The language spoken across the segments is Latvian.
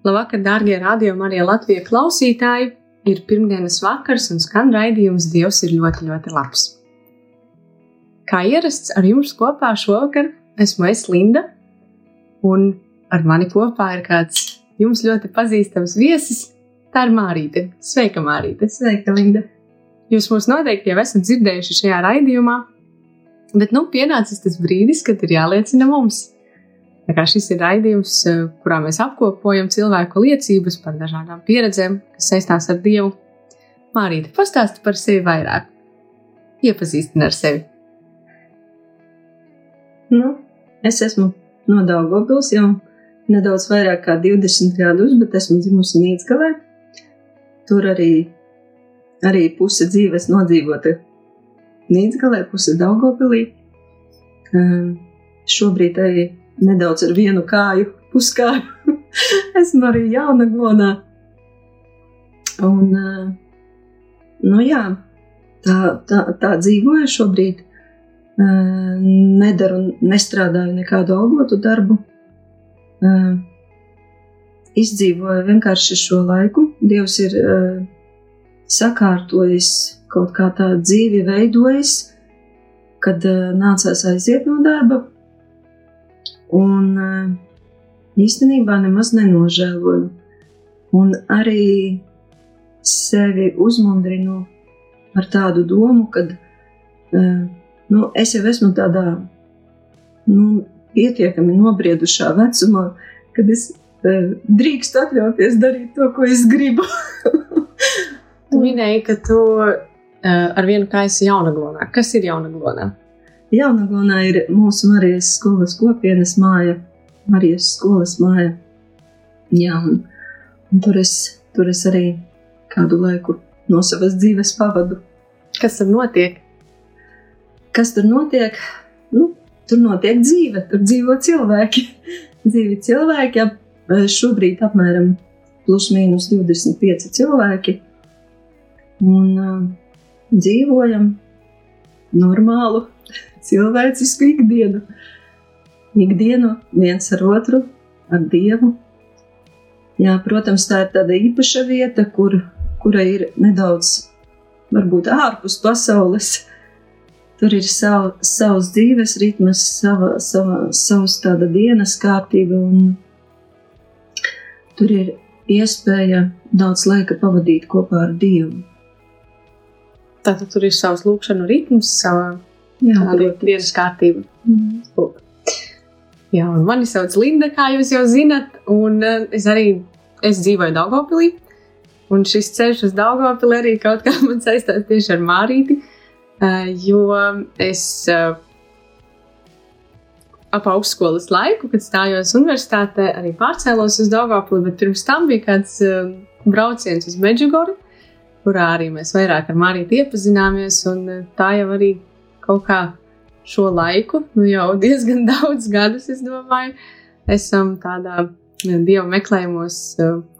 Labvakar, dārgie radiokamā arī Latvijas klausītāji! Ir pirmdienas vakars un skan raidījums Dievs ir ļoti, ļoti labs. Kā ierasts ar jums kopā šovakar esmu es Linda, un ar mani kopā ir kāds jums ļoti pazīstams viesis. Tā ir Mārīte. Sveika, Mārīte! Sveika, Linda! Jūs mūs noteikti jau esat dzirdējuši šajā raidījumā, bet nu pienācis tas brīdis, kad ir jāliecina mums Tā kā šis ir raidījums, eh, kurā mēs apkopojam cilvēku liecības par dažādām pieredzēm, kas saistās ar Dievu. Mārīte, pastāsti par sevi vairāk. Iepazīstina ar sevi. Nu, es esmu no Daugavpils jau nedaudz vairāk kā 20 gadus, bet esmu dzimusi Nīcgalē. Tur arī, arī puse dzīves nodzīvota Nīcgalē, puse Daugavpilī. Um, šobrīd arī nedaudz ar vienu kāju, puskāju. Esmu arī jauna glonā. Un, nu jā, tā, tā, tā dzīvoju šobrīd. Nedaru, nestrādāju nekādu algotu darbu. Izdzīvoju vienkārši šo laiku. Dievs ir sakārtojis kaut kā tā dzīvi, veidojis, kad nācās aiziet no darba, Un eh, īstenībā nemaz nenožēloju. Un arī sevi uzmundrinu ar tādu domu, ka eh, nu, es jau esmu tādā nu, pietiekami nobriedušā vecumā, kad es eh, drīkstu atļauties darīt to, ko es gribu. tu minēji, ka tu ar vienu kāju jauna glonā. Kas ir jauna glonā? Jaunaglonā ir mūsu Marijas skolas kopienas māja, Marijas skolas māja. Jā, un, un tur, es, tur es arī kādu laiku no savas dzīves pavadu. Kas tur notiek? Kas tur notiek? Nu, tur notiek dzīve, tur dzīvo cilvēki. Dzīvi cilvēki, ap, šobrīd apmēram plus mīnus 25 cilvēki. Un uh, dzīvojam normālu cilvēcisku ikdienu. Ikdienu viens ar otru, ar Dievu. Jā, protams, tā ir tāda īpaša vieta, kur, kura ir nedaudz, varbūt ārpus pasaules. Tur ir sav, savs dzīves ritms, sava, sava, savs tāda dienas kārtība, un tur ir iespēja daudz laika pavadīt kopā ar Dievu. Tātad tur ir savs lūkšanu ritms, sava tāda dienas kārtība. Mm. Jā, un mani sauc Linda, kā jūs jau zinat, un uh, es arī es dzīvoju Daugopilī. Un šis ceļš uz Daugopili arī kaut kā man saistās tieši ar Mārīti, uh, jo es uh, ap augstskolas laiku, kad stājos universitātē, arī pārcēlos uz Daugopili, bet pirms tam bija kāds brauciens uz Medžugoru, kurā arī mēs vairāk ar Mārīti iepazināmies, un tā jau arī kaut kā šo laiku, nu jau diezgan daudz gadus, es domāju, esam tādā dievu meklējumos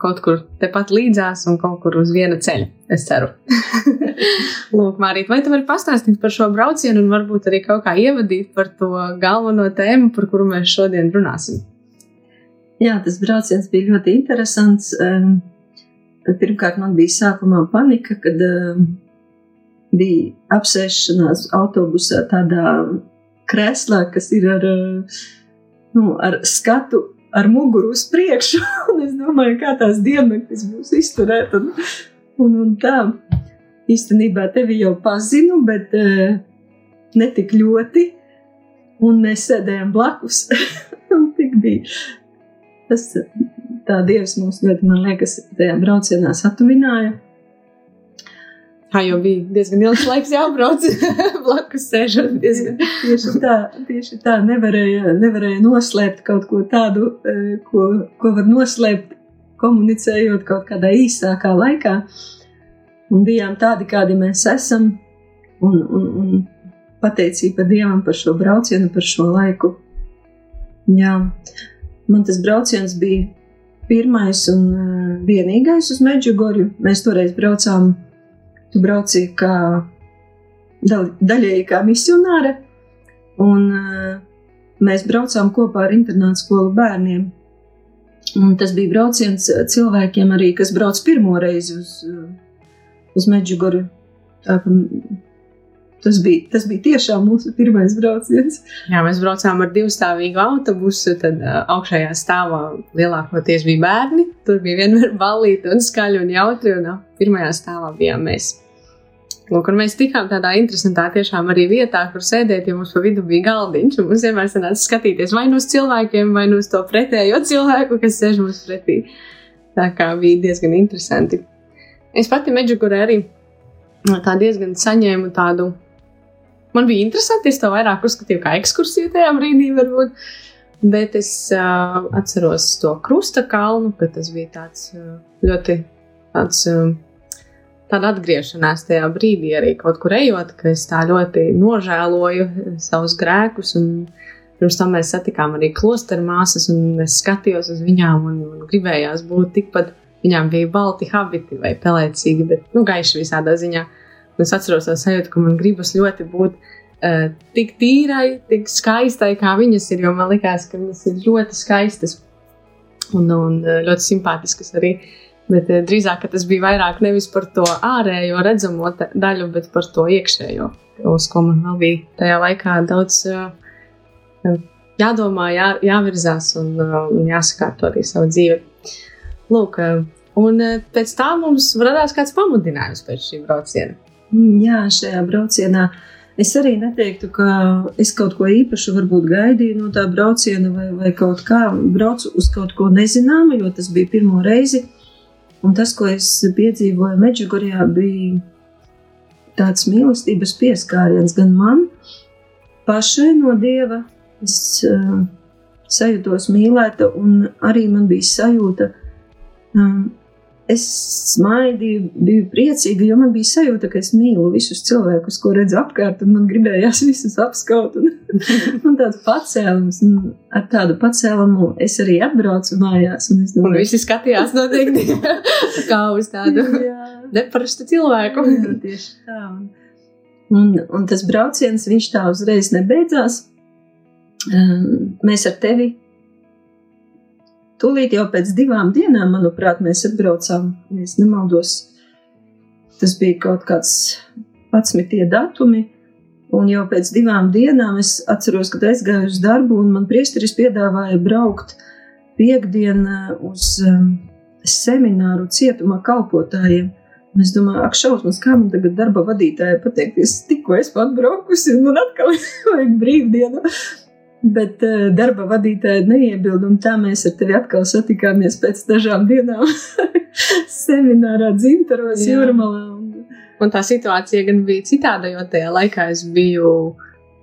kaut kur tepat līdzās un kaut kur uz viena ceļa. Es ceru. Lūk, Mārīt, vai tu vari pastāstīt par šo braucienu un varbūt arī kaut kā ievadīt par to galveno tēmu, par kuru mēs šodien runāsim? Jā, tas brauciens bija ļoti interesants. Pirmkārt, man bija sākumā panika, kad bija apsēšanās autobusā tādā krēslā, kas ir ar, nu, ar skatu, ar muguru uz priekšu. Un es domāju, kā tās diennaktis būs izturēt. Un, un, un tā, īstenībā tevi jau pazinu, bet uh, ne tik ļoti. Un mēs sēdējām blakus. tik bija. Tas tā Dievs mums ļoti, man liekas, tajā braucienā satuvināja. Kā jau bija diezgan ilgs laiks jābrauc blakus sēžot. Diezgan. Tieši tā, tieši tā nevarēja, nevarēja noslēpt kaut ko tādu, eh, ko, ko var noslēpt komunicējot kaut kādā īsākā laikā. Un bijām tādi, kādi mēs esam, un, un, un pateicība Dievam par šo braucienu, par šo laiku. Jā, man tas brauciens bija pirmais un uh, vienīgais uz Meģigoru. Mēs toreiz braucām Tu brauci kā daļēji kā misionāre, un mēs braucām kopā ar internātu skolu bērniem. Un tas bija brauciens cilvēkiem arī, kas brauc pirmo reizi uz, uz Meģigoru. Tas bija, tas bija tiešām mūsu pirmais brauciens. Jā, mēs braucām ar divstāvīgu autobusu. Tad augšējā stāvā lielākoties bija bērni. Tur bija vienmēr balīti un skaļi un jautri. Un pirmajā stāvā bijām mēs. Lūk, un mēs tikām tādā interesantā, tiešām arī vietā, kur sēdēt, jo mums pa vidu bija galdiņš, un mums vienmēr sanāca skatīties vai nu uz cilvēkiem, vai nu uz to pretējo cilvēku, kas sēž mums pretī. Tā kā bija diezgan interesanti. Es pati Meģikurē arī tā diezgan saņēmu tādu. Man bija interesanti, es to vairāk uzskatīju kā ekskursiju tajā brīdī, varbūt. Bet es uh, atceros to krusta kalnu, ka tas bija tāds uh, ļoti tāds. Uh, tāda atgriešanās tajā brīdī arī kaut kur ejot, ka es tā ļoti nožēloju savus grēkus. Pirms tam mēs satikām arī klosteru māsas, un es skatījos uz viņām un, un gribējās būt tikpat. Viņām bija balti habiti vai pelēcīgi, bet nu, gaiši visādā ziņā. Un es atceros to sajūtu, ka man gribas ļoti būt uh, tik tīrai, tik skaistai, kā viņas ir. Jo man likās, ka viņas ir ļoti skaistas un, un ļoti simpātiskas arī. Uh, Bet eh, drīzāk tas bija vairāk nevis par to ārējo redzamo daļu, bet par to iekšējo, uz ko man vēl bija tajā laikā daudz eh, jādomā, jā, jāvirzās un, eh, un jāsakārto arī savu dzīvi. Lūk, un pēc tam mums radās kāds pamudinājums pēc šī brauciena. Mm, jā, šajā braucienā es arī neteiktu, ka es kaut ko īpašu gaidīju no tā brauciena vai, vai kaut kā braucu uz kaut ko nezināmu, jo tas bija pirmo reizi. Un tas, ko es piedzīvoju Meģigorijā, bija tāds mīlestības pieskāriens gan man pašai no Dieva. Es uh, sajūtos mīlēta, un arī man bija sajūta, um, es smaidīju, biju priecīga, jo man bija sajūta, ka es mīlu visus cilvēkus, ko redzu apkārt, un man gribējās visus apskaut. Un, un tāds pacēlums, un ar tādu pacēlumu es arī atbraucu mājās. Un, domāju, un visi skatījās noteikti kā uz tādu neparastu cilvēku. Jā, tieši tā. Un, un, tas brauciens, viņš tā uzreiz nebeidzās. Um, mēs ar tevi Tūlīt jau pēc divām dienām, manuprāt, mēs atbraucām, ja nemaldos, tas bija kaut kāds 11. datumi. Un jau pēc divām dienām es atceros, kad aizgāju uz darbu, un man priesteris piedāvāja braukt piekdienā uz um, semināru cietumā kalpotājiem. Un es domāju, ak, šausmas, kā man tagad darba vadītāja pateikt, es tikko esmu atbraukusi, un man atkal vajag brīvdienu. Bet uh, darba vadītāja neiebilda, un tā mēs ar tevi atkal satikāmies pēc dažām dienām seminārā dzimtaros jūrmalā. Un... un tā situācija gan bija citāda, jo tajā laikā es biju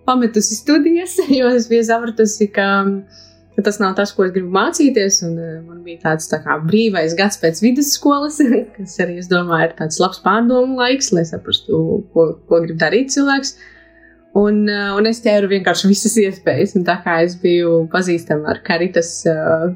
pametusi studijas, jo es biju sapratusi, ka, tas nav tas, ko es gribu mācīties, un uh, man bija tāds tā kā brīvais gads pēc vidusskolas, kas arī, es domāju, ir tāds labs pārdomu laiks, lai saprastu, ko, ko grib darīt cilvēks. Uh, Un, uh, un es ķēru vienkārši visas iespējas. Un tā kā es biju pazīstama ar Karitas uh,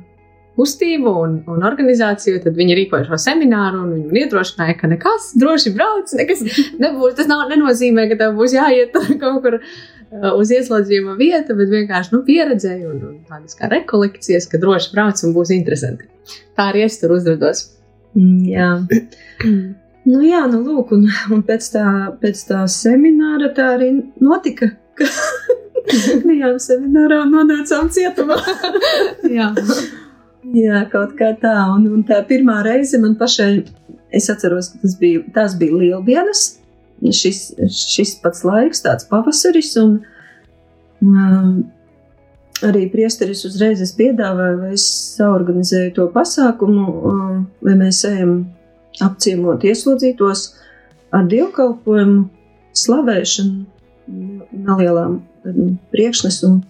kustību un, un organizāciju, tad viņi rīkoja šo semināru un viņi iedrošināja, ka nekas droši brauc, nekas nebūs. Tas nav, nenozīmē, ka tev būs jāiet kaut kur uh, uz ieslodzījuma vietu, bet vienkārši nu, pieredzēju un, un tādas kā rekolekcijas, ka droši brauc un būs interesanti. Tā arī es tur uzvedos. Mm, jā. Nu, jā, nu, lūk, un, un pēc, tā, pēc tā semināra tā arī notika. Bijām seminārā un nonācām cietumā. jā. jā, kaut kā tā. Un, un tā pirmā reize man pašai, es atceros, ka tas bija, tās bija lieldienas. Šis, šis pats laiks, tāds pavasaris, un um, arī priesteris uzreiz piedāvāja, lai es saorganizēju to pasākumu, um, lai mēs ejam apciemot ieslodzītos. ar dievkalpojumu, slavēšanu, nelielām priekšnesumu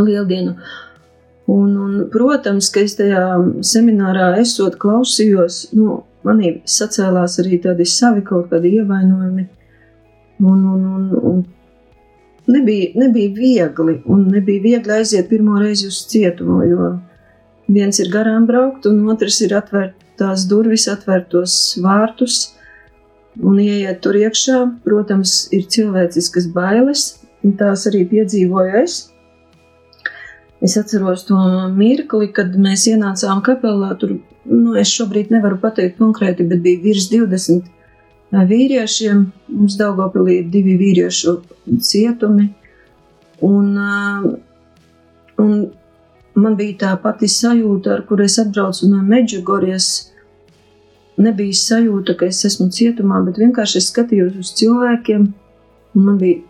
lieldienu. Un, un, protams, ka es tajā seminārā esot klausījos, nu, manī sacēlās arī tādi savi kaut kādi ievainojumi. Un, un, un, un nebija, nebija viegli, un nebija viegli aiziet pirmo reizi uz cietumu, jo viens ir garām braukt, un otrs ir atvērt tās durvis, atvērt tos vārtus un ieiet tur iekšā. Protams, ir cilvēciskas bailes, un tās arī piedzīvoju es. Es atceros to mirkli, kad mēs ienācām kapelā. Tur, nu, es šobrīd nevaru pateikt konkrēti, bet bija virs 20 vīriešiem. Mums Daugopilī ir divi vīriešu cietumi. Un, un man bija tā pati sajūta, ar kur es atbraucu no Meģigorijas. Nebija sajūta, ka es esmu cietumā, bet vienkārši es skatījos uz cilvēkiem, un man bija,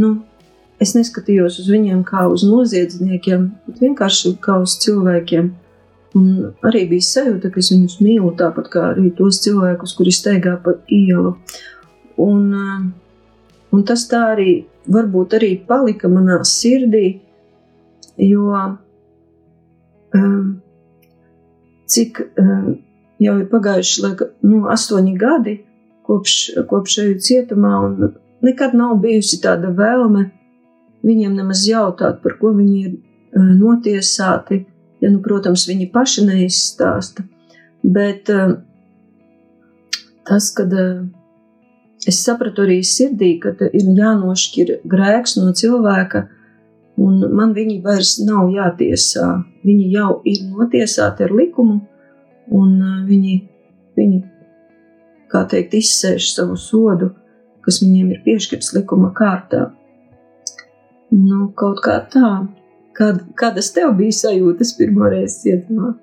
nu, Es neskatījos uz viņiem kā uz noziedzniekiem, bet vienkārši kā uz cilvēkiem. Un arī bija sajūta, ka es viņus mīlu tāpat kā arī tos cilvēkus, kuri steigā pa ielu. Un, eh, un tas tā arī varbūt arī palika manā sirdī, jo um, cik um, jau ir pagājuši laika, nu, astoņi gadi kopš, kopš eju cietumā, un nekad nav bijusi tāda vēlme viņiem nemaz jautāt, par ko viņi ir uh, notiesāti. Ja, nu, protams, viņi paši neizstāsta. Bet uh, tas, kad uh, es sapratu arī sirdī, ka ir jānošķir grēks no cilvēka, un man viņi vairs nav jātiesā. Viņi jau ir notiesāti ar likumu, un viņi, viņi kā teikt, izsēž savu sodu, kas viņiem ir piešķirts likuma kārtā. Nu, kaut kā tā. Kād, kādas tev bija sajūtas pirmo reizi cietumā?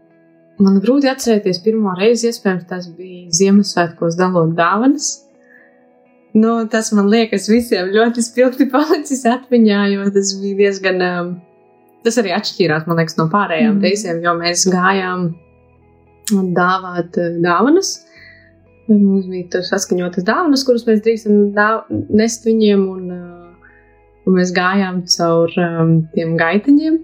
Man grūti atcerēties pirmo reizi, iespējams, tas bija Ziemassvētkos dalot dāvanas. Nu, tas man liekas visiem ļoti spilgti palicis atmiņā, jo tas bija diezgan, um, tas arī atšķīrās, liekas, no pārējām mm. reizēm, jo mēs gājām dāvāt uh, dāvanas. Mums bija tur saskaņotas dāvanas, kuras mēs drīkstam nest viņiem, un uh, Un mēs gājām caur um, tiem gaitiņiem,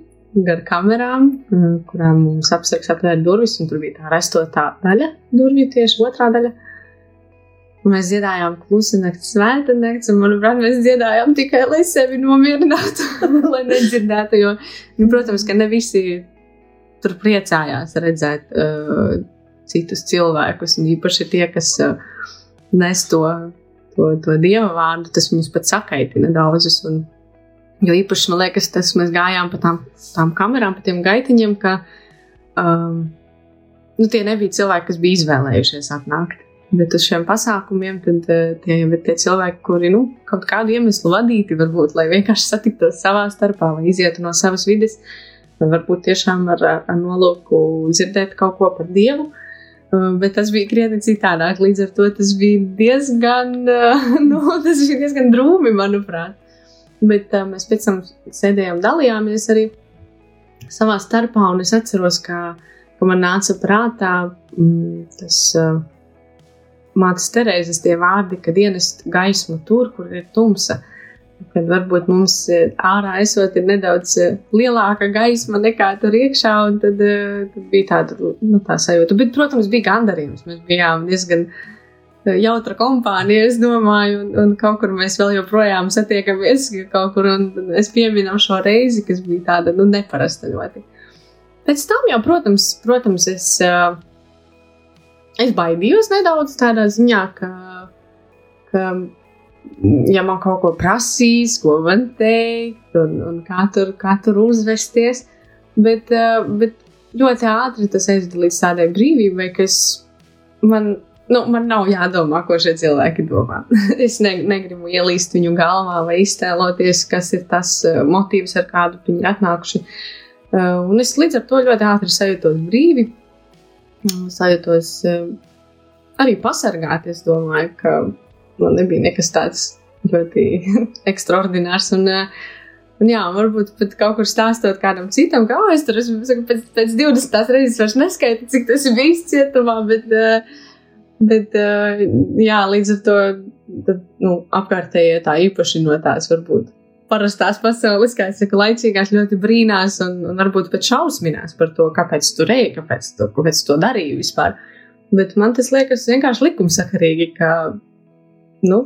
gar kamerām, um, kurām mums apsargs atvēra durvis, un tur bija tā restotā daļa, durvju tieši otrā daļa. Mēs dziedājām klusu nakti, svēta nakti, un, manuprāt, mēs dziedājām tikai, lai sevi nomierinātu, lai nedzirdētu, jo, nu, protams, ka ne visi tur priecājās redzēt uh, citus cilvēkus, un īpaši tie, kas uh, nes to to, to dieva vārdu, tas viņus pat sakaitina daudzus. Un, jo īpaši man liekas, tas mēs gājām pa tām, tām kamerām, pa tiem gaitiņiem, ka um, nu, tie nebija cilvēki, kas bija izvēlējušies atnākt. Bet uz šiem pasākumiem tad, uh, tie jau ir tie cilvēki, kuri nu, kaut kādu iemeslu vadīti, varbūt, lai vienkārši satiktos savā starpā vai izietu no savas vidas, vai varbūt tiešām ar, ar nolūku dzirdēt kaut ko par Dievu. Uh, bet tas bija krietni citādāk. Līdz ar to tas bija diezgan, uh, nu, tas bija diezgan drūmi, manuprāt. Bet uh, mēs pēc tam sēdējām, dalījāmies arī savā starpā, es atceros, ka, ka man nāca prātā mm, tas uh, mātes Terēzes tie vārdi, ka ienest gaismu tur, kur ir tumsa. Uh, kad varbūt mums eh, ārā esot ir nedaudz eh, lielāka gaisma nekā tur iekšā, un tad, eh, tad bija tāda nu, tā sajūta. Bet, protams, bija gandarījums. Mēs bijām diezgan jautra kompānija, es domāju, un, un kaut kur mēs vēl joprojām satiekamies kaut kur, un es pieminu šo reizi, kas bija tāda, nu, neparasta ļoti. Pēc tam jau, protams, protams es, es baidījos nedaudz tādā ziņā, ka, ka ja man kaut ko prasīs, ko man teikt, un, un kā, tur, kā tur uzvesties. Bet, uh, bet ļoti ātri tas aizved līdz tādai brīvībai, ka es, man, nu, man nav jādomā, ko šie cilvēki domā. es ne, negribu ielīst viņu galvā vai iztēloties, kas ir tas uh, motīvs, ar kādu viņi ir atnākuši. Uh, un es līdz ar to ļoti ātri sajūtos brīvi, sajūtos uh, arī pasargāti. Es domāju, ka man nebija nekas tāds ļoti ekstraordinārs. Un, uh, Un jā, varbūt pat kaut kur stāstot kādam citam, oh, es tur esmu, pēc, pēc 20 reizes vairs neskaitu, cik tas ir bijis cietumā, bet, uh, Bet, jā, līdz ar to tad, nu, apkārtējie tā īpaši no tās varbūt parastās pasaules, kā es saku, laicīgās ļoti brīnās un, un varbūt pat šausminās par to, kāpēc tu reji, kāpēc tu, kāpēc tu to darīji vispār. Bet man tas liekas vienkārši likumsakarīgi, ka, nu,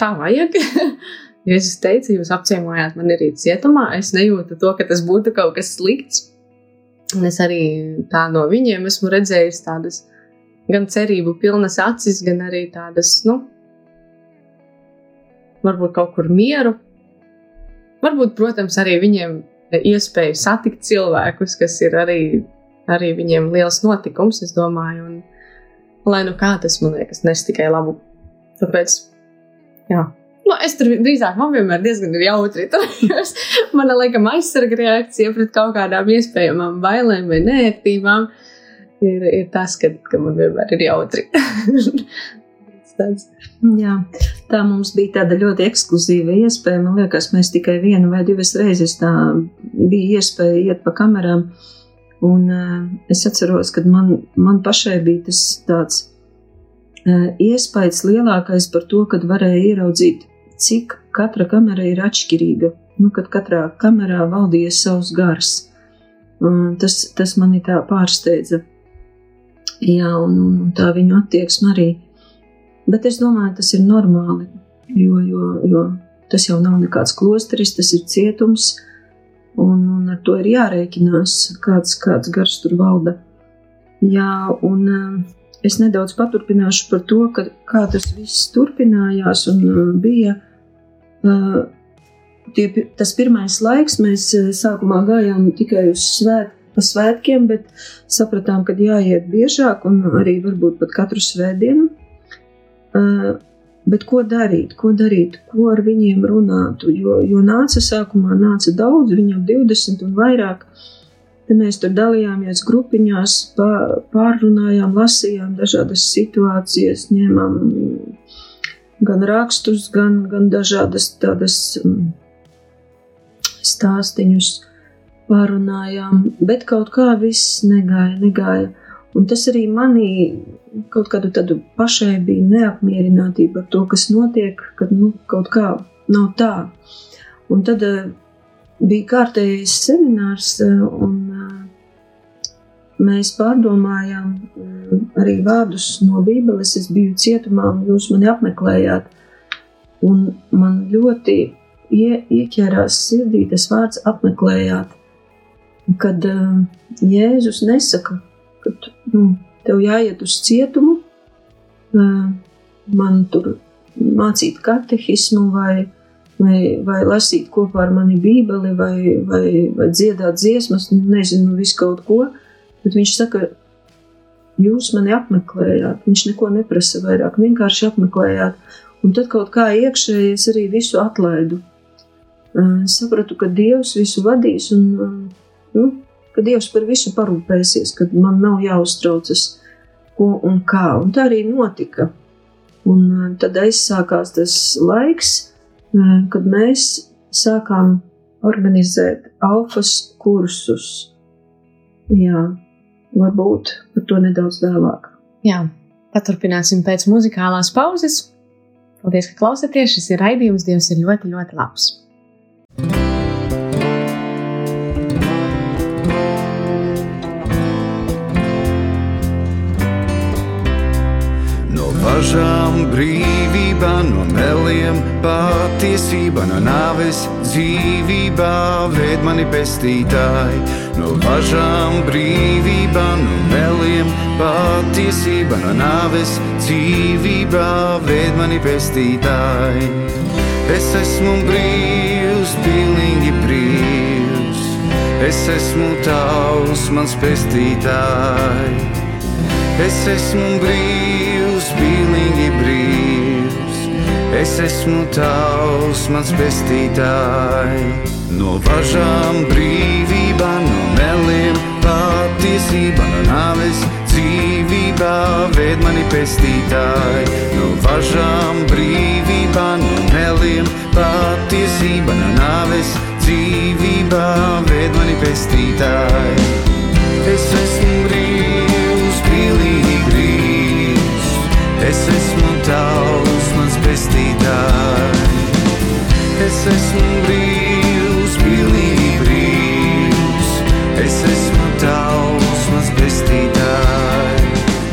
tā vajag. Jēzus teica, jūs apciemojāt mani arī cietumā, es nejūtu to, ka tas būtu kaut kas slikts. Un es arī tā no viņiem esmu redzējis tādas gan cerību pilnas acis, gan arī tādas, nu, varbūt kaut kur mieru. Varbūt, protams, arī viņiem iespēja satikt cilvēkus, kas ir arī, arī viņiem liels notikums, es domāju, un lai nu kā tas, man liekas, nes tikai labu. Tāpēc, jā. Nu, es tur drīzāk man vienmēr diezgan jautri. Mana laikam aizsarga reakcija pret kaut kādām iespējamām bailēm vai nērtībām ir, ir tas, ka, ka man vienmēr ir jautri. tāds. Jā, tā mums bija tāda ļoti ekskluzīva iespēja. Man liekas, mēs tikai vienu vai divas reizes tā bija iespēja iet pa kamerām. Un uh, es atceros, ka man, man pašai bija tas tāds uh, iespējas lielākais par to, kad varēja ieraudzīt, cik katra kamera ir atšķirīga. Nu, kad katrā kamerā valdīja savs gars. Uh, tas, tas mani tā pārsteidza. Jā, un, un tā viņu attieksme arī. Bet es domāju, tas ir normāli, jo, jo, jo tas jau nav nekāds klosteris, tas ir cietums, un, un ar to ir jārēķinās, kāds, kāds gars tur valda. Jā, un eh, es nedaudz paturpināšu par to, ka, kā tas viss turpinājās un eh, bija. Eh, tie, tas pirmais laiks mēs sākumā gājām tikai uz svēt, pa svētkiem, bet sapratām, ka jāiet biežāk un arī varbūt pat katru svētdienu. Uh, bet ko darīt, ko darīt, ko ar viņiem runātu? Jo, jo nāca sākumā nāca daudz, viņam 20 un vairāk. Tad mēs tur dalījāmies grupiņās, pārrunājām, lasījām dažādas situācijas, ņēmām gan rakstus, gan, gan dažādas tādas mm, stāstīņus pārunājām, bet kaut kā viss negāja, negāja. Un tas arī manī kaut kādu tādu pašai bija neapmierinātība ar to, kas notiek, kad nu, kaut kā nav tā. Un tad uh, bija kārtējais seminārs, uh, un uh, mēs pārdomājām arī vārdus no Bībeles. Es biju cietumā, un jūs mani apmeklējāt. Un man ļoti ie, ieķērās sirdī tas vārds apmeklējāt, kad Jēzus nesaka, ka nu, tev jāiet uz cietumu, man tur mācīt katehismu vai, vai, vai lasīt kopā ar mani bībeli vai, vai, vai dziedāt dziesmas, nu, nezinu, visu kaut ko. Bet viņš saka, jūs mani apmeklējāt, viņš neko neprasa vairāk, vienkārši apmeklējāt. Un tad kaut kā iekšēji es arī visu atlaidu. Es sapratu, ka Dievs visu vadīs un nu, ka Dievs par visu parūpēsies, ka man nav jāuztraucas, ko un kā. Un tā arī notika. Un uh, tad aizsākās tas laiks, uh, kad mēs sākām organizēt alfas kursus. Jā, varbūt par to nedaudz vēlāk. Jā, paturpināsim pēc muzikālās pauzes. Paldies, ka klausāties. Šis ir raidījums. Dievs ir ļoti, ļoti labs. Bažām, brīvībā, no meliem, patiesība, no nāves, dzīvībā, ved mani pestītāji. No bažām, brīvībā, no meliem, patiesība, no nāves, dzīvībā, ved mani pestītāji. Es esmu brīvs, pilnīgi brīvs, es esmu tavs, mans pestītājs. Es esmu brīvs, Es esmu tavs, mans pestītājs. No važām brīvībā, no meliem patiesība, no nāves dzīvībā, ved mani pestītāji. No važām brīvībā, no meliem patiesība, no nāves dzīvībā, ved mani pestītāji. Es esmu brīvs pilnīgi brīvs. Es esmu brīvs, pilnīgi brīvs. Es esmu tavs, mans pestītāj.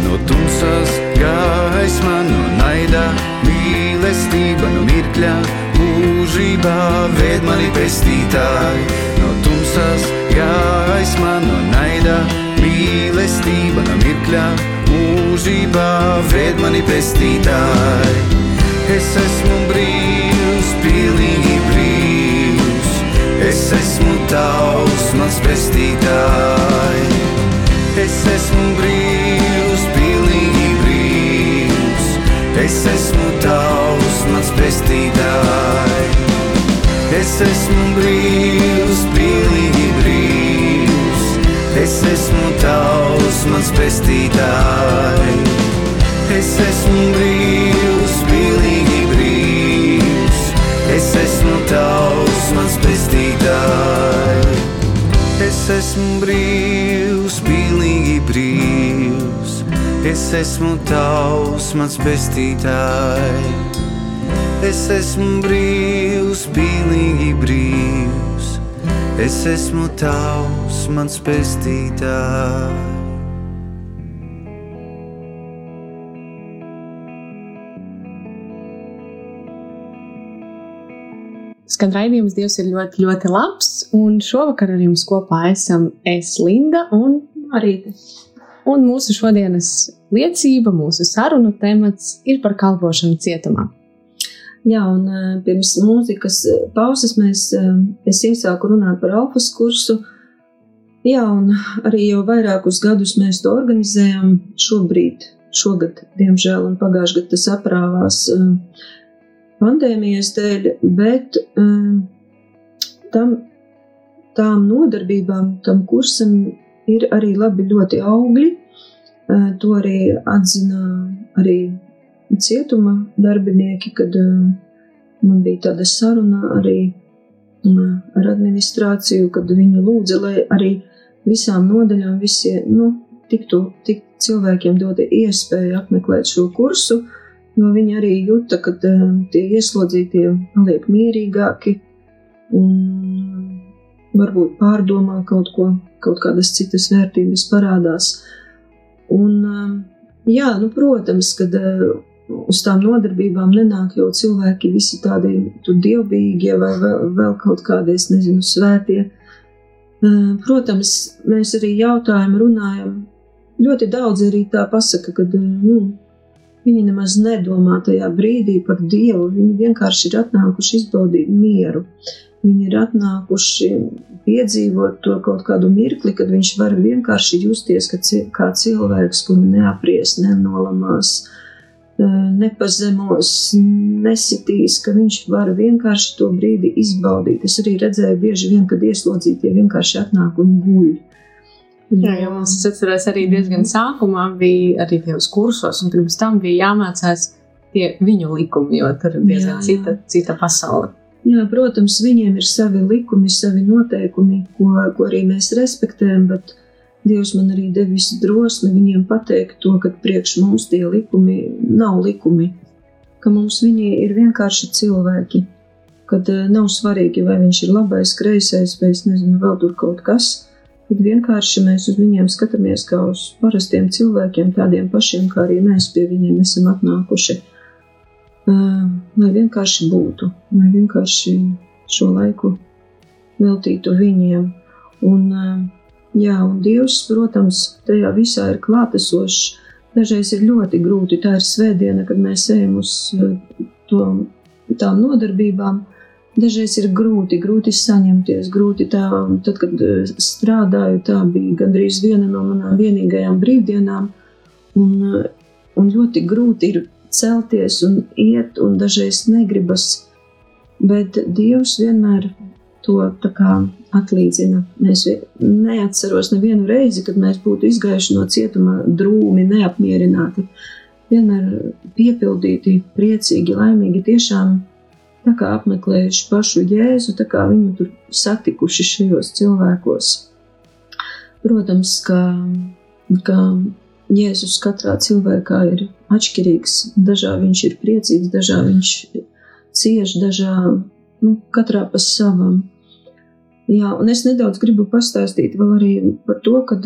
No tumsas gaisma, no naida mīlestība, no mirkļa mūžībā ved mani pestītāj. No tumsas gaisma, no naida mīlestība, no mirkļa mūžībā ved mani pestītāj. Es esmu brīvs, pilnīgi brīvs. Es esmu tavs, mans pestītāj. Es esmu brīvs, pilnīgi brīvs. Es esmu tavs, mans pestītāj. Es esmu brīvs, pilnīgi brīvs. Es esmu tavs, mans pestītāj. Es esmu brīvs, pilnīgi brīvs. Es esmu tavs, mans pestītāj. Es esmu brīvs, pilnīgi brīvs. Es esmu tavs, mans pestītāj. Es esmu brīvs, pilnīgi brīvs. Es esmu tavs, mans pestītāj. Skan raidījums, Dievs ir ļoti, ļoti labs. Un šovakar ar jums kopā esam es, Linda, un, Arī tas. un mūsu šodienas liecība, mūsu sarunu temats ir par kalpošanu cietumā. Jā, un eh, pirms mūzikas eh, pauzes mēs, es iesāku runāt par alfas kursu. Jā, un arī jau vairākus gadus mēs to organizējam. Šobrīd, šogad, diemžēl, un pagājušajā gadā tas aprāvās pandēmijas dēļ, bet tam, tām nodarbībām, tam kursam ir arī labi ļoti augļi. To arī atzina arī cietuma darbinieki, kad uh, man bija tāda saruna arī uh, ar administrāciju, kad viņi lūdza, lai arī visām nodaļām visiem, nu, tiktu, tik cilvēkiem dota iespēja apmeklēt šo kursu, jo viņi arī jūta, ka uh, tie ieslodzītie paliek mierīgāki un varbūt pārdomā kaut ko, kaut kādas citas vērtības parādās. Un, jā, nu, protams, kad uz tām nodarbībām nenāk jau cilvēki visi tādi dievbijīgie vai vēl, vēl kaut kādi, es nezinu, svētie. Protams, mēs arī jautājam, runājam. Ļoti daudz arī tā pasaka, ka nu, viņi nemaz nedomā tajā brīdī par Dievu. Viņi vienkārši ir atnākuši izbaudīt mieru. Viņi ir atnākuši piedzīvot to kaut kādu mirkli, kad viņš var vienkārši justies kā cilvēks, kuru neapries, nenolamās, nepazemos, nesitīs, ka viņš var vienkārši to brīdi izbaudīt. Es arī redzēju bieži vien, kad ieslodzītie vienkārši atnāk un guļ. Jā, jau mums es atceros arī diezgan sākumā bija arī tajos kursos, un pirms tam bija jāmācās tie viņu likumi, jo tur ir diezgan Jā, jā. cita, cita pasaule. Jā, protams, viņiem ir savi likumi, savi noteikumi, ko, ko arī mēs respektējam, bet Dievs man arī devis drosmi viņiem pateikt to, ka priekš mums tie likumi nav likumi, ka mums viņi ir vienkārši cilvēki, kad eh, nav svarīgi, vai viņš ir labais, kreisais, vai es nezinu, vēl tur kaut kas, kad vienkārši mēs uz viņiem skatāmies kā uz parastiem cilvēkiem, tādiem pašiem, kā arī mēs pie viņiem esam atnākuši lai vienkārši būtu, lai vienkārši šo laiku veltītu viņiem. Un, jā, un Dievs, protams, tajā visā ir klātesošs. Dažreiz ir ļoti grūti, tā ir svētdiena, kad mēs ejam uz to, tām nodarbībām. Dažreiz ir grūti, grūti saņemties, grūti tā, tad, kad strādāju, tā bija gandrīz viena no manām vienīgajām brīvdienām, un, un ļoti grūti ir celties un iet, un dažreiz negribas, bet Dievs vienmēr to tā kā atlīdzina. Mēs neatceros nevienu reizi, kad mēs būtu izgājuši no cietuma drūmi, neapmierināti, vienmēr piepildīti, priecīgi, laimīgi, tiešām tā kā apmeklējuši pašu Jēzu, tā kā viņu tur satikuši šajos cilvēkos. Protams, ka, ka Jēzus katrā cilvēkā ir atšķirīgs. Dažā viņš ir priecīgs, dažā viņš cieš, dažā nu, katrā pa savam. Jā, un es nedaudz gribu pastāstīt vēl arī par to, ka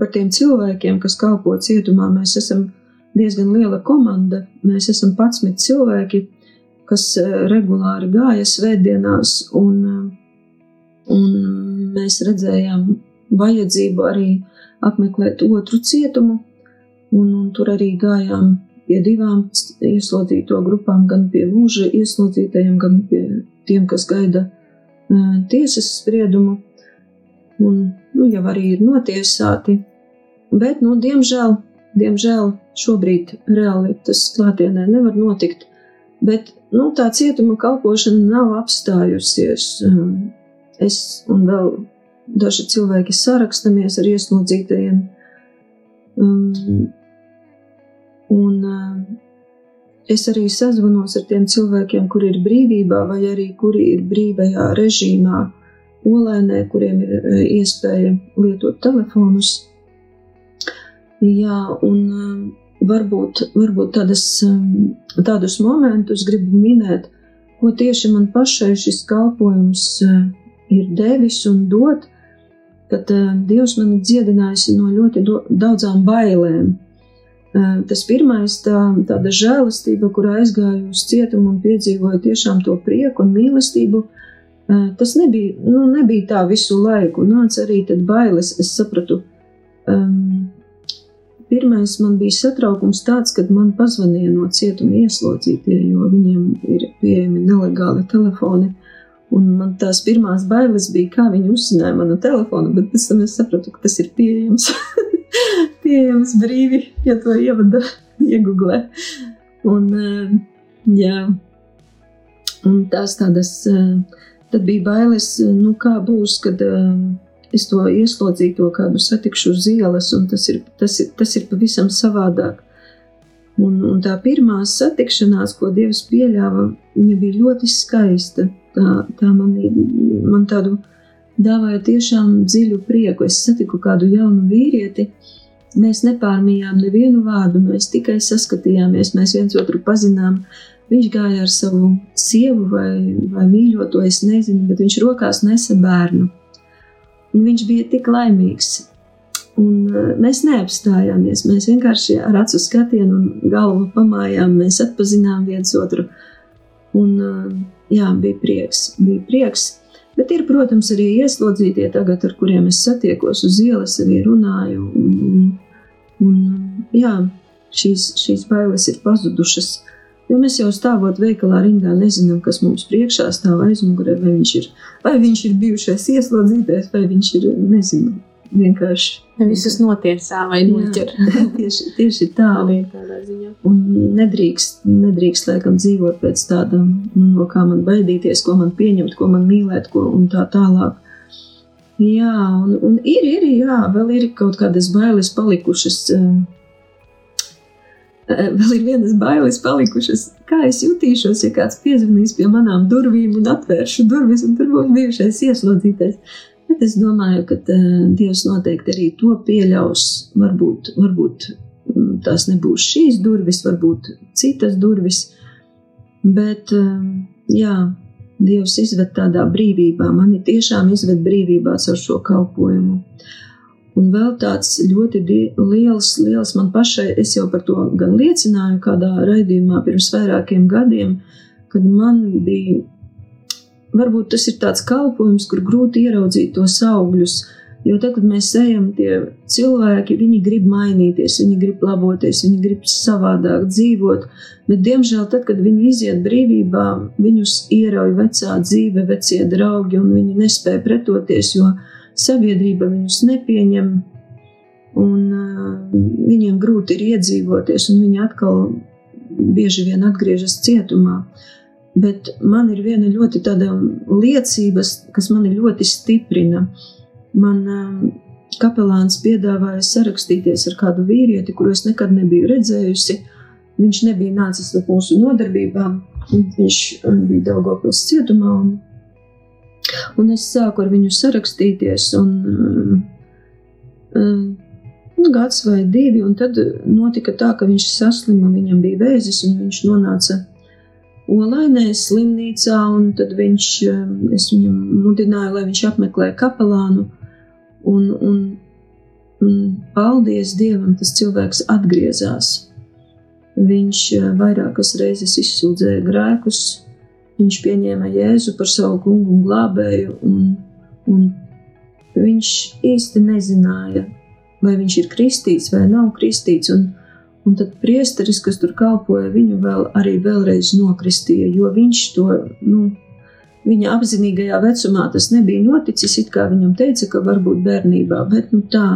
par tiem cilvēkiem, kas kalpo cietumā, mēs esam diezgan liela komanda. Mēs esam 11 cilvēki, kas regulāri gāja svētdienās, un, un mēs redzējām vajadzību arī apmeklēt otru cietumu, un, un tur arī gājām pie divām ieslodzīto grupām, gan pie mūža ieslodzītajiem, gan pie tiem, kas gaida tiesas spriedumu, un nu, jau arī ir notiesāti. Bet, nu, diemžēl, diemžēl šobrīd reāli tas klātienē nevar notikt. Bet nu, tā cietuma kalpošana nav apstājusies. Es un vēl daži cilvēki sarakstamies ar ieslodzītajiem. Un es arī sazvanos ar tiem cilvēkiem, kuri ir brīvībā, vai arī kuri ir brīvajā režīmā, olēnē, kuriem ir iespēja lietot telefonus. Jā, un varbūt, varbūt tādas, um, tādus momentus gribu minēt, ko tieši man pašai šis kalpojums uh, ir devis un dot, kad uh, Dievs man ir dziedinājis no ļoti daudzām bailēm. Uh, tas pirmais, tā, tāda žēlastība, kurā aizgāju uz cietumu un piedzīvoju tiešām to prieku un mīlestību, tas nebija, nu, nebija tā visu laiku. Nāca arī tad bailes, es sapratu, um, Pirmais man bija satraukums tāds, kad man pazvanīja no cietuma ieslodzītie, jo viņiem ir pieejami nelegāli telefoni. Un man tās pirmās bailes bija, kā viņi uzzināja manu telefonu, bet pēc tam es sapratu, ka tas ir pieejams. pieejams brīvi, ja to ievada iegūglē. Un, eh, jā, un tās tādas, eh, tad bija bailes, nu kā būs, kad es to ieslodzīto kādu satikšu uz ielas, un tas ir, tas ir, tas ir pavisam savādāk. Un, un tā pirmā satikšanās, ko Dievs pieļāva, viņa bija ļoti skaista. Tā, tā man, man tādu dāvāja tiešām dziļu prieku. Es satiku kādu jaunu vīrieti, mēs nepārmījām nevienu vārdu, mēs tikai saskatījāmies, mēs viens otru pazinām. Viņš gāja ar savu sievu vai, vai mīļoto, es nezinu, bet viņš rokās nesa bērnu. Un viņš bija tik laimīgs. Un uh, mēs neapstājāmies. Mēs vienkārši ar acu skatienu un galvu pamājām, mēs atpazinām viens otru. Un, uh, jā, bija prieks, bija prieks. Bet ir, protams, arī ieslodzītie tagad, ar kuriem es satiekos uz ielas, arī runāju. Un, un, jā, šīs, šīs bailes ir pazudušas. Jo mēs jau stāvot veikalā rindā nezinām, kas mums priekšā stāv aizmugurē, vai viņš ir, vai viņš ir bijušais ieslodzītais, vai viņš ir, nezinu, vienkārši. Visus notiesā vai noķer. Tieši, tieši tā. Un nedrīkst, nedrīkst, laikam, dzīvot pēc tāda, nu, no kā man baidīties, ko man pieņemt, ko man mīlēt, ko un tā tālāk. Jā, un, un ir, ir, jā, vēl ir kaut kādas bailes palikušas. Uh, vēl ir vienas bailes palikušas. Kā es jutīšos, ja kāds piezvanīs pie manām durvīm un atvēršu durvis, un tur būs bijušais ieslodzītais. Bet es domāju, ka uh, Dievs noteikti arī to pieļaus. Varbūt, varbūt mm, tās nebūs šīs durvis, varbūt citas durvis. Bet, uh, jā, Dievs izved tādā brīvībā. Mani tiešām izved brīvībā ar šo kalpojumu. Un vēl tāds ļoti liels, liels man pašai, es jau par to gan liecināju kādā raidījumā pirms vairākiem gadiem, kad man bija, varbūt tas ir tāds kalpojums, kur grūti ieraudzīt tos augļus. Jo tad, kad mēs ejam, tie cilvēki, viņi grib mainīties, viņi grib laboties, viņi grib savādāk dzīvot, bet, diemžēl, tad, kad viņi iziet brīvībā, viņus ierauj vecā dzīve, vecie draugi, un viņi nespēja pretoties, jo viņi sabiedrība viņus nepieņem, un viņiem grūti ir iedzīvoties, un viņi atkal bieži vien atgriežas cietumā. Bet man ir viena ļoti tāda liecība, kas mani ļoti stiprina. Man kapelāns piedāvāja sarakstīties ar kādu vīrieti, kuru es nekad nebiju redzējusi. Viņš nebija nācis no mūsu nodarbībām, viņš bija Daugopils cietumā, un Un es sāku ar viņu sarakstīties, un uh, gads vai divi, un tad notika tā, ka viņš saslima, viņam bija vēzis, un viņš nonāca Olainē slimnīcā, un tad viņš, es viņam mudināju, lai viņš apmeklē kapelānu, un, un, un paldies Dievam, tas cilvēks atgriezās. Viņš vairākas reizes izsūdzēja grēkus, viņš pieņēma Jēzu par savu kungu un glābēju, un, un viņš īsti nezināja, vai viņš ir kristīts vai nav kristīts, un, un tad priesteris, kas tur kalpoja, viņu vēl arī vēlreiz nokristīja, jo viņš to, nu, viņa apzinīgajā vecumā tas nebija noticis, it kā viņam teica, ka varbūt bērnībā, bet nu tā,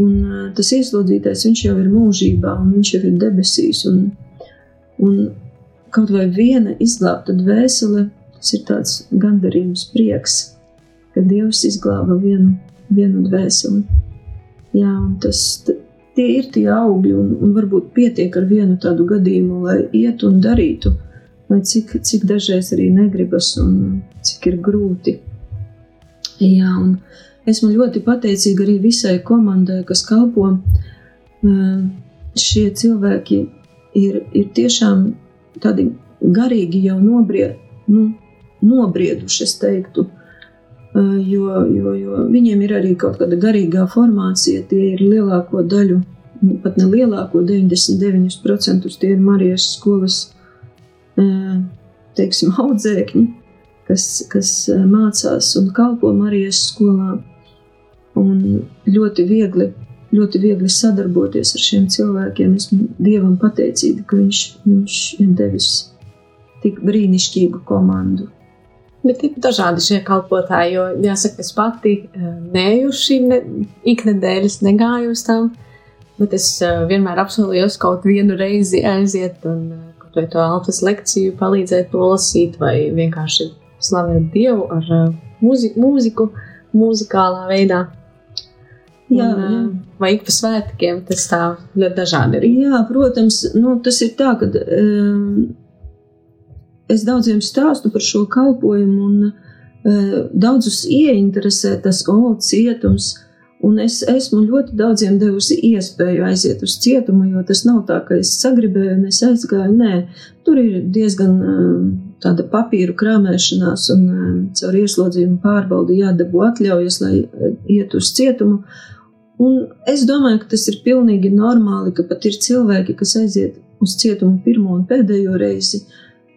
un tas ieslodzītais, viņš jau ir mūžībā, un viņš jau ir debesīs, un, un kaut vai viena izglābta dvēsele, tas ir tāds gandarījums prieks, ka Dievs izglāba vienu, vienu dvēseli. Jā, tas tie ir tie augļi, un, un varbūt pietiek ar vienu tādu gadījumu, lai iet un darītu, lai cik, cik dažreiz arī negribas un cik ir grūti. Jā, un esmu ļoti pateicīga arī visai komandai, kas kalpo. Šie cilvēki ir, ir tiešām tādi garīgi jau nobried, nu, nobrieduši, es teiktu jo, jo, jo viņiem ir arī kaut kāda garīgā formācija. Tie ir lielāko daļu, pat ne lielāko, 99% tie ir Marijas skolas teiksim, audzēkņi, kas, kas mācās un kalpo Marijas skolā. Un ļoti viegli, ļoti viegli sadarboties ar šiem cilvēkiem. Esmu Dievam pateicīga, ka Viņš, viņš ir devis tik brīnišķīgu komandu. Bet ir dažādi šie kalpotāji, jo jāsaka, es pati eh, neju šīm ne, iknedēļas, negāju uz tām, bet es eh, vienmēr apsolījos kaut vienu reizi aiziet un eh, vai to alfas lekciju palīdzēt to lasīt vai vienkārši slavēt Dievu ar mūziku mūzikālā veidā. Jā, un, jā. Vai ik pa svētkiem tas tā ļoti dažādi ir? Jā, protams, nu, tas ir tā, ka um, es daudziem stāstu par šo kalpojumu, un uh, daudzus ieinteresē tas, oh, cietums. Un es esmu ļoti daudziem devusi iespēju aiziet uz cietumu, jo tas nav tā, ka es sagribēju un es aizgāju. Nē, tur ir diezgan uh, tāda papīru krāpēšanās un uh, caur ieslodzījumu pārbaudi jādabū atļaujas, lai iet uz cietumu. Un es domāju, ka tas ir pilnīgi normāli, ka pat ir cilvēki, kas aiziet uz cietumu pirmo un pēdējo reizi,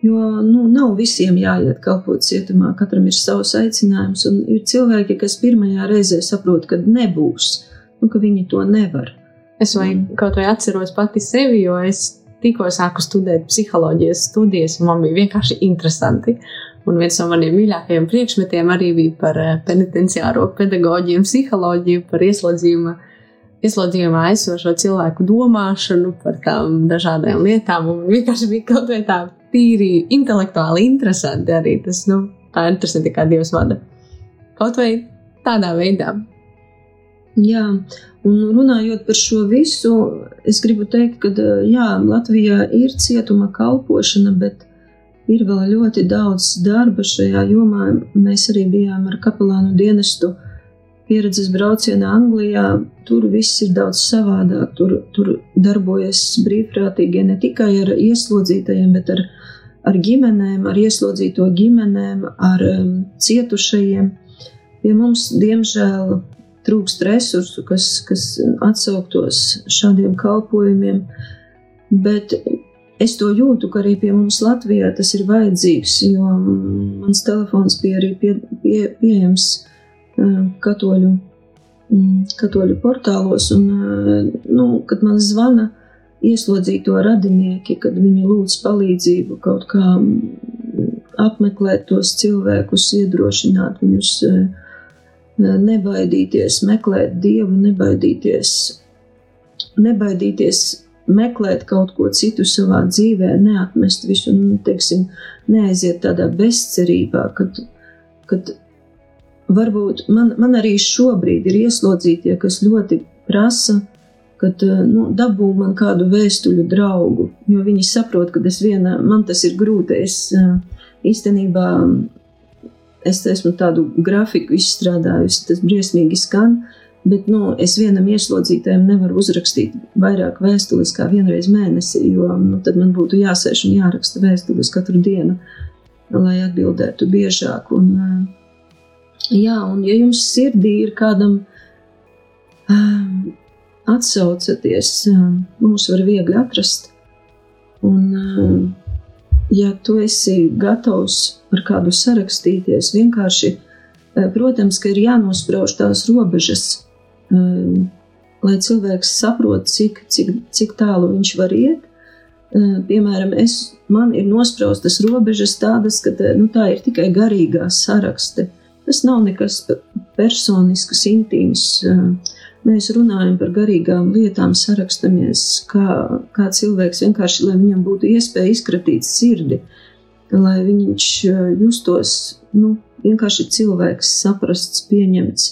Jo nu, nav visiem jāiet kalpot cietumā, katram ir savs aicinājums, un ir cilvēki, kas pirmajā reizē saprot, ka nebūs, un ka viņi to nevar. Es vai kaut vai atceros pati sevi, jo es tikko sāku studēt psiholoģijas studijas, un man bija vienkārši interesanti. Un viens no maniem mīļākajiem priekšmetiem arī bija par eh, penitenciāro pedagoģiju psiholoģiju, par ieslodzījuma, ieslodzījumā esošo cilvēku domāšanu, par tām dažādām lietām. Un vienkārši bija kaut vai tā tīri intelektuāli interesanti arī tas, nu, tā interesanti, kā Dievs vada. Kaut vai tādā veidā. Jā, un runājot par šo visu, es gribu teikt, ka jā, Latvijā ir cietuma kalpošana, bet ir vēl ļoti daudz darba šajā jomā. Mēs arī bijām ar kapelānu dienestu pieredzes braucienā Anglijā, tur viss ir daudz savādāk. Tur, tur darbojas brīvprātīgie ne tikai ar ieslodzītajiem, bet ar, ar ģimenēm, ar ieslodzīto ģimenēm, ar um, cietušajiem. Pie mums, diemžēl, trūkst resursu, kas, kas atsauktos šādiem kalpojumiem, bet es to jūtu, ka arī pie mums Latvijā tas ir vajadzīgs, jo mans telefons bija arī pie, pie, pieejams katoļu, katoļu portālos, un, nu, kad man zvana ieslodzīto radinieki, kad viņi lūdz palīdzību kaut kā apmeklēt tos cilvēkus, iedrošināt viņus nebaidīties, meklēt dievu, nebaidīties, nebaidīties meklēt kaut ko citu savā dzīvē, neatmest visu, nu, teiksim, neaiziet tādā bezcerībā, kad, kad varbūt man, man arī šobrīd ir ieslodzītie, kas ļoti prasa, kad nu, dabū man kādu vēstuļu draugu, jo viņi saprot, ka es viena, man tas ir grūti. Es īstenībā es esmu tādu grafiku izstrādājusi, tas briesmīgi skan, Bet nu, es vienam ieslodzītājam nevaru uzrakstīt vairāk vēstules kā vienreiz mēnesī, jo nu, tad man būtu jāsēž un jāraksta vēstules katru dienu, lai atbildētu biežāk. Un, jā, un ja jums sirdī ir kādam atsaucaties, mūs var viegli atrast. Un, ja tu esi gatavs ar kādu sarakstīties, vienkārši, protams, ka ir jānosprauž tās robežas, lai cilvēks saprot, cik, cik, cik tālu viņš var iet. Piemēram, es, man ir nospraustas robežas tādas, ka nu, tā ir tikai garīgā sarakste. Tas nav nekas personisks, intīms. Mēs runājam par garīgām lietām, sarakstamies, kā, kā cilvēks vienkārši, lai viņam būtu iespēja izkratīt sirdi, lai viņš justos nu, vienkārši cilvēks, saprasts, pieņemts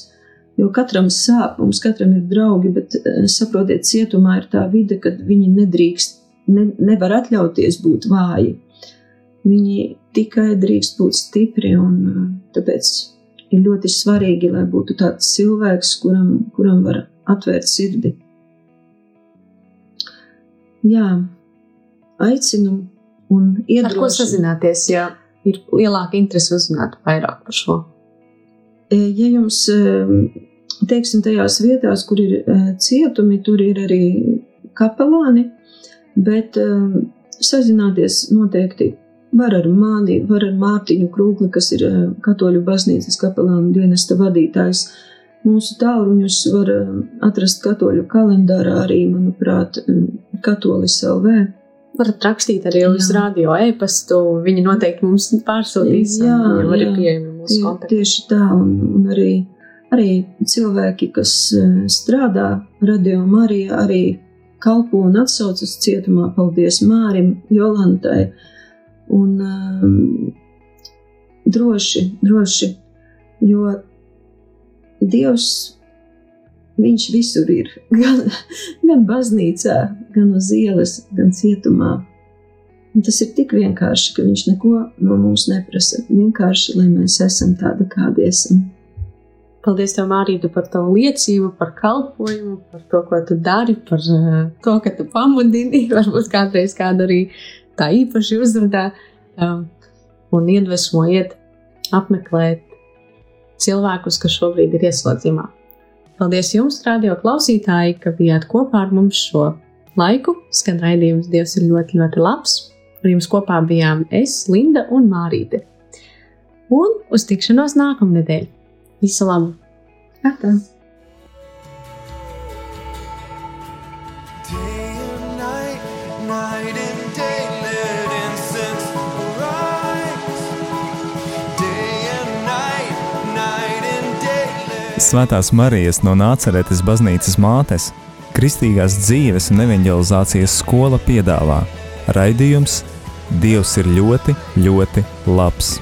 Jo katram sāp, mums katram ir draugi, bet eh, saprotiet, cietumā ir tā vide, kad viņi nedrīkst, ne, nevar atļauties būt vāji. Viņi tikai drīkst būt stipri, un eh, tāpēc ir ļoti svarīgi, lai būtu tāds cilvēks, kuram, kuram var atvērt sirdi. Jā, aicinu un iedrošinu. Ar ko sazināties, ja ir lielāka interese uzzināt vairāk par šo? E, ja jums teiksim, tajās vietās, kur ir uh, cietumi, tur ir arī kapelāni, bet sazināties noteikti var ar mani, var ar Mārtiņu Krūkli, kas ir katoļu baznīcas kapelānu dienesta vadītājs. Mūsu tālruņus var atrast katoļu kalendārā arī, manuprāt, katolis LV. Varat rakstīt arī uz radio e-pastu. Viņi noteikti mums pārsūtīs. Jā, jā, mūsu kontakti. Tieši tā, un, un arī arī cilvēki, kas eh, strādā radio Marijā, arī kalpo un atsaucas cietumā. Paldies Mārim, Jolantai. Un um, droši, droši, jo Dievs, viņš visur ir. Gan, gan baznīcā, gan uz ielas, gan cietumā. Un tas ir tik vienkārši, ka viņš neko no mums neprasa. Vienkārši, lai mēs esam tādi, kādi esam. Paldies, tev, Mārītu, par tavu liecību, par kalpošanu, par to, ko tu dari, par uh, to, ka tu pamudini, varbūt kādreiz kādu arī tā īpaši uzrunā um, un iedvesmo iet apmeklēt cilvēkus, kas šobrīd ir ieslodzījumā. Paldies jums, radio klausītāji, ka bijāt kopā ar mums šo laiku. Skan raidījums Dievs ir ļoti, ļoti labs. Ar jums kopā bijām es, Linda un Mārīte. Un uz tikšanos nākamnedēļ! Visu labu! Atā. Svētās Marijas no Nāceretes baznīcas mātes, Kristīgās dzīves un evanģelizācijas skola piedāvā raidījums Dievs ir ļoti, ļoti labs.